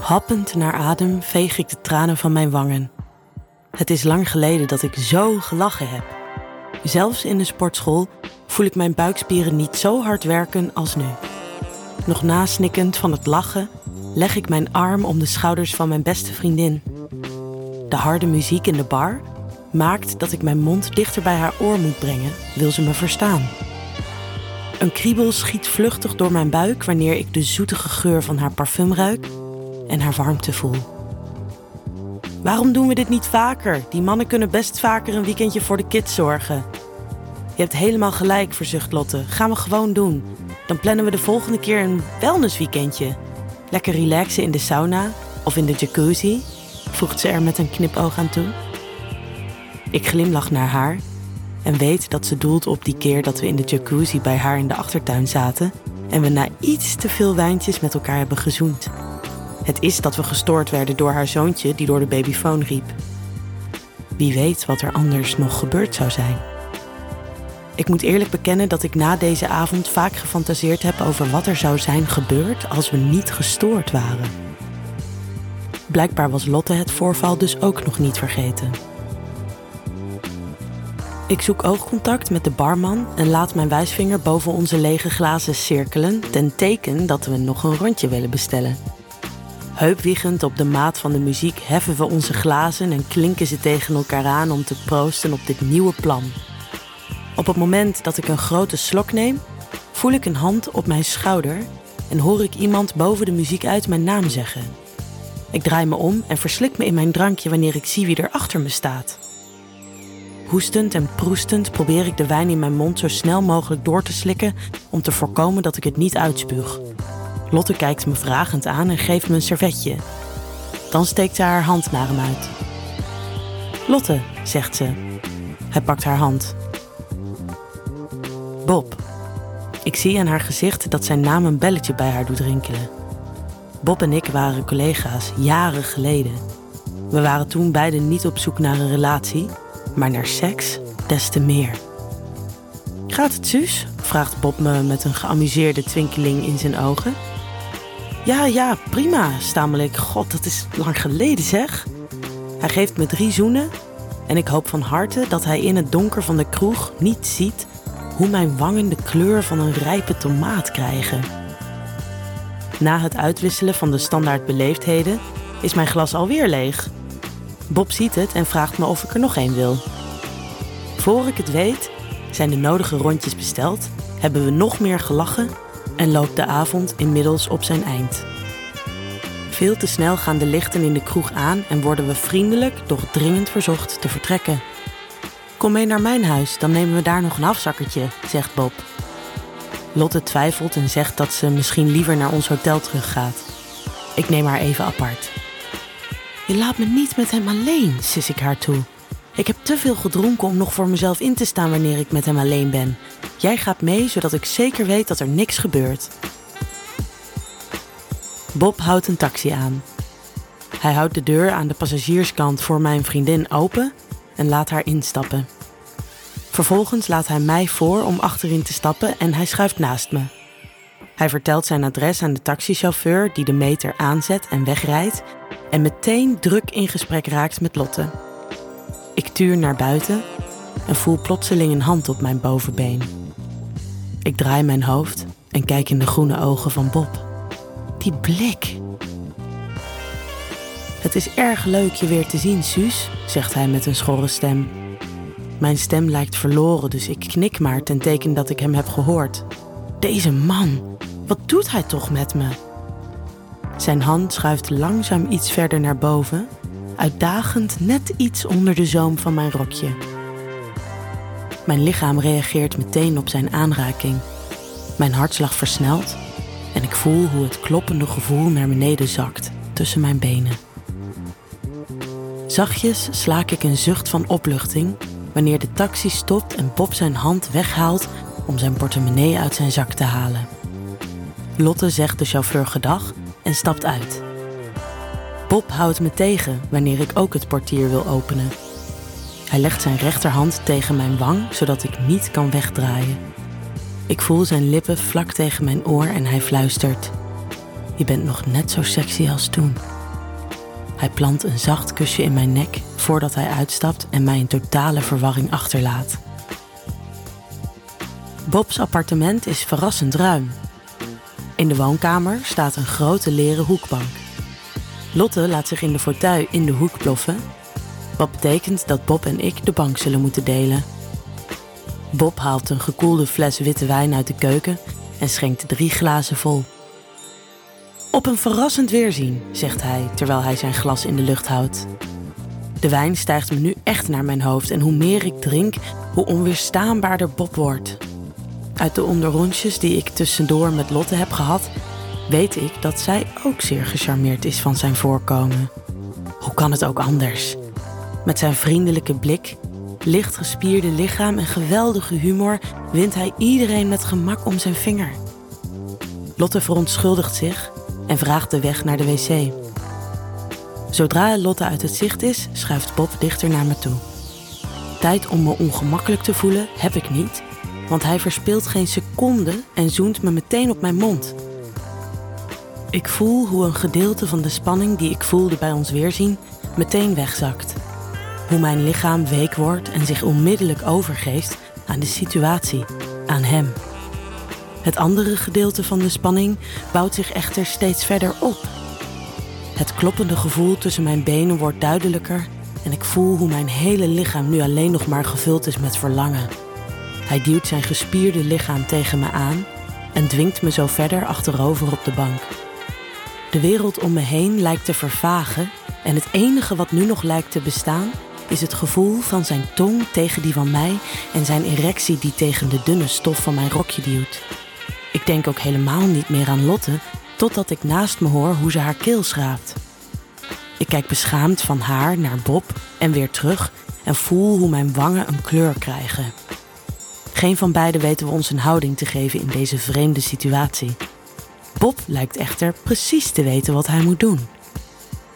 Happend naar adem veeg ik de tranen van mijn wangen. Het is lang geleden dat ik zo gelachen heb. Zelfs in de sportschool voel ik mijn buikspieren niet zo hard werken als nu. Nog nasnikkend van het lachen leg ik mijn arm om de schouders van mijn beste vriendin. De harde muziek in de bar maakt dat ik mijn mond dichter bij haar oor moet brengen, wil ze me verstaan. Een kriebel schiet vluchtig door mijn buik wanneer ik de zoetige geur van haar parfum ruik en haar warmte voel. Waarom doen we dit niet vaker? Die mannen kunnen best vaker een weekendje voor de kids zorgen. Je hebt helemaal gelijk, verzucht Lotte. Gaan we gewoon doen. Dan plannen we de volgende keer een wellnessweekendje. Lekker relaxen in de sauna of in de jacuzzi, voegt ze er met een knipoog aan toe. Ik glimlach naar haar en weet dat ze doelt op die keer dat we in de jacuzzi bij haar in de achtertuin zaten en we na iets te veel wijntjes met elkaar hebben gezoend. Het is dat we gestoord werden door haar zoontje die door de babyfoon riep. Wie weet wat er anders nog gebeurd zou zijn. Ik moet eerlijk bekennen dat ik na deze avond vaak gefantaseerd heb over wat er zou zijn gebeurd als we niet gestoord waren. Blijkbaar was Lotte het voorval dus ook nog niet vergeten. Ik zoek oogcontact met de barman en laat mijn wijsvinger boven onze lege glazen cirkelen ten teken dat we nog een rondje willen bestellen. Heupwiegend op de maat van de muziek heffen we onze glazen en klinken ze tegen elkaar aan om te proosten op dit nieuwe plan. Op het moment dat ik een grote slok neem, voel ik een hand op mijn schouder en hoor ik iemand boven de muziek uit mijn naam zeggen. Ik draai me om en verslik me in mijn drankje wanneer ik zie wie er achter me staat. Hoestend en proestend probeer ik de wijn in mijn mond zo snel mogelijk door te slikken om te voorkomen dat ik het niet uitspuug. Lotte kijkt me vragend aan en geeft me een servetje. Dan steekt ze haar hand naar hem uit. Lotte, zegt ze. Hij pakt haar hand. Bob. Ik zie aan haar gezicht dat zijn naam een belletje bij haar doet rinkelen. Bob en ik waren collega's jaren geleden. We waren toen beiden niet op zoek naar een relatie, maar naar seks des te meer. Gaat het, Suus? vraagt Bob me met een geamuseerde twinkeling in zijn ogen. Ja, ja, prima, stamel ik. God, dat is lang geleden zeg. Hij geeft me drie zoenen en ik hoop van harte dat hij in het donker van de kroeg niet ziet hoe mijn wangen de kleur van een rijpe tomaat krijgen. Na het uitwisselen van de standaard beleefdheden is mijn glas alweer leeg. Bob ziet het en vraagt me of ik er nog één wil. Voor ik het weet, zijn de nodige rondjes besteld, hebben we nog meer gelachen en loopt de avond inmiddels op zijn eind. Veel te snel gaan de lichten in de kroeg aan en worden we vriendelijk, doch dringend verzocht te vertrekken. Kom mee naar mijn huis, dan nemen we daar nog een afzakkertje, zegt Bob. Lotte twijfelt en zegt dat ze misschien liever naar ons hotel teruggaat. Ik neem haar even apart. Je laat me niet met hem alleen, sis ik haar toe. Ik heb te veel gedronken om nog voor mezelf in te staan wanneer ik met hem alleen ben. Jij gaat mee zodat ik zeker weet dat er niks gebeurt. Bob houdt een taxi aan. Hij houdt de deur aan de passagierskant voor mijn vriendin open en laat haar instappen. Vervolgens laat hij mij voor om achterin te stappen en hij schuift naast me. Hij vertelt zijn adres aan de taxichauffeur die de meter aanzet en wegrijdt en meteen druk in gesprek raakt met Lotte. Ik tuur naar buiten en voel plotseling een hand op mijn bovenbeen. Ik draai mijn hoofd en kijk in de groene ogen van Bob. Die blik. Het is erg leuk je weer te zien, Suus, zegt hij met een schorre stem. Mijn stem lijkt verloren, dus ik knik maar ten teken dat ik hem heb gehoord. Deze man, wat doet hij toch met me? Zijn hand schuift langzaam iets verder naar boven, uitdagend net iets onder de zoom van mijn rokje. Mijn lichaam reageert meteen op zijn aanraking. Mijn hartslag versnelt en ik voel hoe het kloppende gevoel naar beneden zakt tussen mijn benen. Zachtjes slaak ik een zucht van opluchting wanneer de taxi stopt en Bob zijn hand weghaalt om zijn portemonnee uit zijn zak te halen. Lotte zegt de chauffeur gedag en stapt uit. Bob houdt me tegen wanneer ik ook het portier wil openen. Hij legt zijn rechterhand tegen mijn wang zodat ik niet kan wegdraaien. Ik voel zijn lippen vlak tegen mijn oor en hij fluistert: Je bent nog net zo sexy als toen. Hij plant een zacht kusje in mijn nek voordat hij uitstapt en mij in totale verwarring achterlaat. Bob's appartement is verrassend ruim. In de woonkamer staat een grote leren hoekbank. Lotte laat zich in de fauteuil in de hoek ploffen, wat betekent dat Bob en ik de bank zullen moeten delen. Bob haalt een gekoelde fles witte wijn uit de keuken en schenkt drie glazen vol. Op een verrassend weerzien, zegt hij terwijl hij zijn glas in de lucht houdt. De wijn stijgt me nu echt naar mijn hoofd en hoe meer ik drink, hoe onweerstaanbaarder Bob wordt. Uit de onderrondjes die ik tussendoor met Lotte heb gehad, weet ik dat zij ook zeer gecharmeerd is van zijn voorkomen. Hoe kan het ook anders? Met zijn vriendelijke blik, licht gespierde lichaam en geweldige humor wint hij iedereen met gemak om zijn vinger. Lotte verontschuldigt zich en vraagt de weg naar de wc. Zodra Lotte uit het zicht is, schuift Bob dichter naar me toe. Tijd om me ongemakkelijk te voelen heb ik niet, want hij verspilt geen seconde en zoent me meteen op mijn mond. Ik voel hoe een gedeelte van de spanning die ik voelde bij ons weerzien meteen wegzakt. Hoe mijn lichaam week wordt en zich onmiddellijk overgeeft aan de situatie, aan hem. Het andere gedeelte van de spanning bouwt zich echter steeds verder op. Het kloppende gevoel tussen mijn benen wordt duidelijker en ik voel hoe mijn hele lichaam nu alleen nog maar gevuld is met verlangen. Hij duwt zijn gespierde lichaam tegen me aan en dwingt me zo verder achterover op de bank. De wereld om me heen lijkt te vervagen en het enige wat nu nog lijkt te bestaan is het gevoel van zijn tong tegen die van mij en zijn erectie die tegen de dunne stof van mijn rokje duwt. Ik denk ook helemaal niet meer aan Lotte totdat ik naast me hoor hoe ze haar keel schraapt. Ik kijk beschaamd van haar naar Bob en weer terug en voel hoe mijn wangen een kleur krijgen. Geen van beiden weten we ons een houding te geven in deze vreemde situatie. Bob lijkt echter precies te weten wat hij moet doen.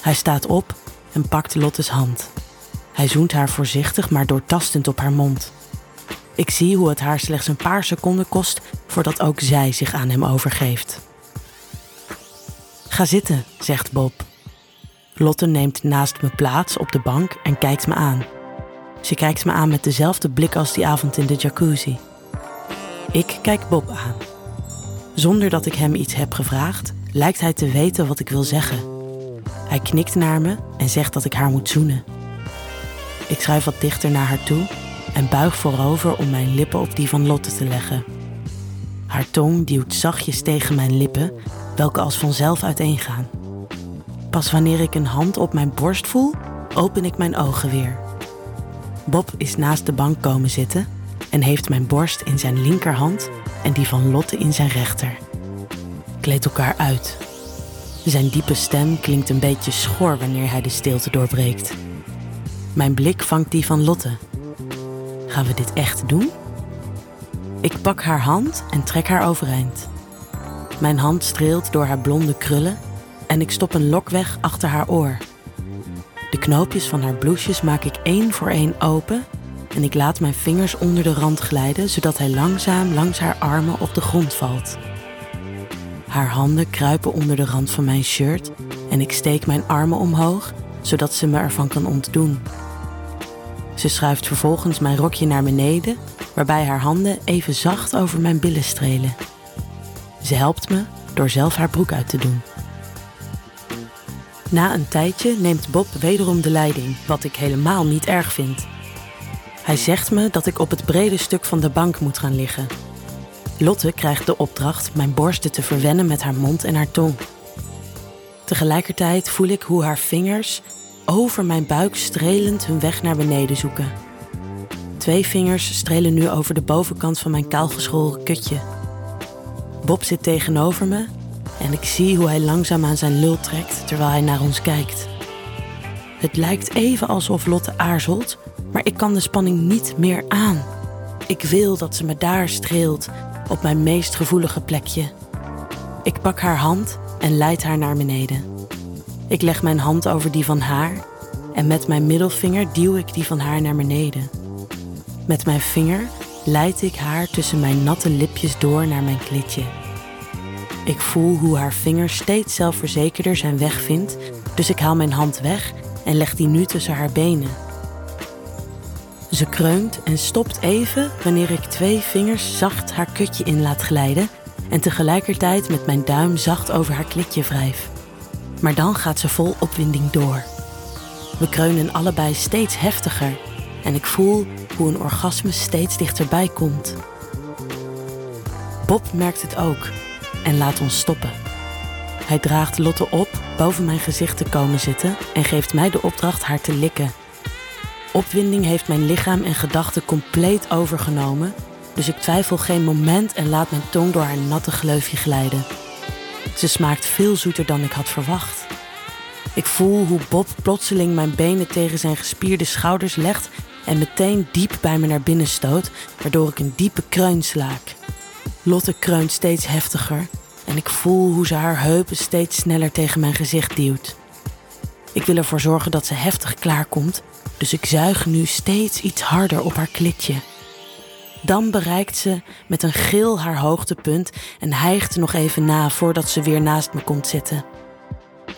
Hij staat op en pakt Lottes hand. Hij zoent haar voorzichtig maar doortastend op haar mond. Ik zie hoe het haar slechts een paar seconden kost voordat ook zij zich aan hem overgeeft. Ga zitten, zegt Bob. Lotte neemt naast me plaats op de bank en kijkt me aan. Ze kijkt me aan met dezelfde blik als die avond in de jacuzzi. Ik kijk Bob aan. Zonder dat ik hem iets heb gevraagd, lijkt hij te weten wat ik wil zeggen. Hij knikt naar me en zegt dat ik haar moet zoenen. Ik schuif wat dichter naar haar toe en buig voorover om mijn lippen op die van Lotte te leggen. Haar tong duwt zachtjes tegen mijn lippen, welke als vanzelf uiteengaan. Pas wanneer ik een hand op mijn borst voel, open ik mijn ogen weer. Bob is naast de bank komen zitten en heeft mijn borst in zijn linkerhand en die van Lotte in zijn rechter. Kleed elkaar uit. Zijn diepe stem klinkt een beetje schor wanneer hij de stilte doorbreekt. Mijn blik vangt die van Lotte. Gaan we dit echt doen? Ik pak haar hand en trek haar overeind. Mijn hand streelt door haar blonde krullen en ik stop een lok weg achter haar oor. De knoopjes van haar blouses maak ik één voor één open en ik laat mijn vingers onder de rand glijden zodat hij langzaam langs haar armen op de grond valt. Haar handen kruipen onder de rand van mijn shirt en ik steek mijn armen omhoog zodat ze me ervan kan ontdoen. Ze schuift vervolgens mijn rokje naar beneden, waarbij haar handen even zacht over mijn billen strelen. Ze helpt me door zelf haar broek uit te doen. Na een tijdje neemt Bob wederom de leiding, wat ik helemaal niet erg vind. Hij zegt me dat ik op het brede stuk van de bank moet gaan liggen. Lotte krijgt de opdracht mijn borsten te verwennen met haar mond en haar tong. Tegelijkertijd voel ik hoe haar vingers over mijn buik strelend hun weg naar beneden zoeken. Twee vingers strelen nu over de bovenkant van mijn kaalgeschoren kutje. Bob zit tegenover me en ik zie hoe hij langzaam aan zijn lul trekt terwijl hij naar ons kijkt. Het lijkt even alsof Lotte aarzelt, maar ik kan de spanning niet meer aan. Ik wil dat ze me daar streelt, op mijn meest gevoelige plekje. Ik pak haar hand en leid haar naar beneden. Ik leg mijn hand over die van haar en met mijn middelvinger duw ik die van haar naar beneden. Met mijn vinger leid ik haar tussen mijn natte lipjes door naar mijn klitje. Ik voel hoe haar vinger steeds zelfverzekerder zijn weg vindt, dus ik haal mijn hand weg en leg die nu tussen haar benen. Ze kreunt en stopt even wanneer ik twee vingers zacht haar kutje in laat glijden en tegelijkertijd met mijn duim zacht over haar klitje wrijf. Maar dan gaat ze vol opwinding door. We kreunen allebei steeds heftiger en ik voel hoe een orgasme steeds dichterbij komt. Bob merkt het ook en laat ons stoppen. Hij draagt Lotte op boven mijn gezicht te komen zitten en geeft mij de opdracht haar te likken. Opwinding heeft mijn lichaam en gedachten compleet overgenomen, dus ik twijfel geen moment en laat mijn tong door haar natte gleufje glijden. Ze smaakt veel zoeter dan ik had verwacht. Ik voel hoe Bob plotseling mijn benen tegen zijn gespierde schouders legt en meteen diep bij me naar binnen stoot, waardoor ik een diepe kreun slaak. Lotte kreunt steeds heftiger en ik voel hoe ze haar heupen steeds sneller tegen mijn gezicht duwt. Ik wil ervoor zorgen dat ze heftig klaarkomt, dus ik zuig nu steeds iets harder op haar klitje. Dan bereikt ze met een gil haar hoogtepunt en hijgt nog even na voordat ze weer naast me komt zitten.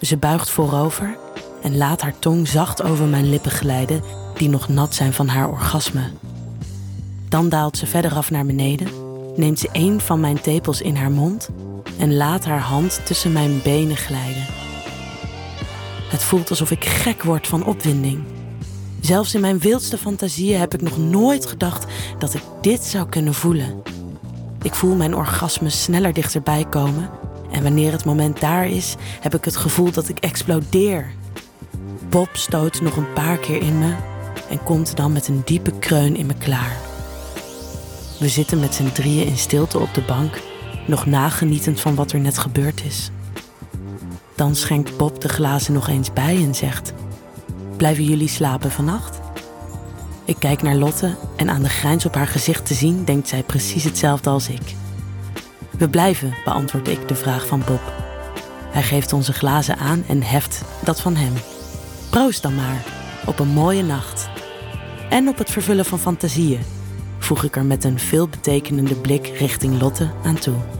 Ze buigt voorover en laat haar tong zacht over mijn lippen glijden, die nog nat zijn van haar orgasme. Dan daalt ze verder af naar beneden, neemt ze een van mijn tepels in haar mond en laat haar hand tussen mijn benen glijden. Het voelt alsof ik gek word van opwinding. Zelfs in mijn wildste fantasieën heb ik nog nooit gedacht dat ik dit zou kunnen voelen. Ik voel mijn orgasme sneller dichterbij komen en wanneer het moment daar is, heb ik het gevoel dat ik explodeer. Bob stoot nog een paar keer in me en komt dan met een diepe kreun in me klaar. We zitten met z'n drieën in stilte op de bank, nog nagenietend van wat er net gebeurd is. Dan schenkt Bob de glazen nog eens bij en zegt: Blijven jullie slapen vannacht? Ik kijk naar Lotte en aan de grijns op haar gezicht te zien, denkt zij precies hetzelfde als ik. We blijven, beantwoord ik de vraag van Bob. Hij geeft onze glazen aan en heft dat van hem. Proost dan maar, op een mooie nacht. En op het vervullen van fantasieën, voeg ik er met een veelbetekenende blik richting Lotte aan toe.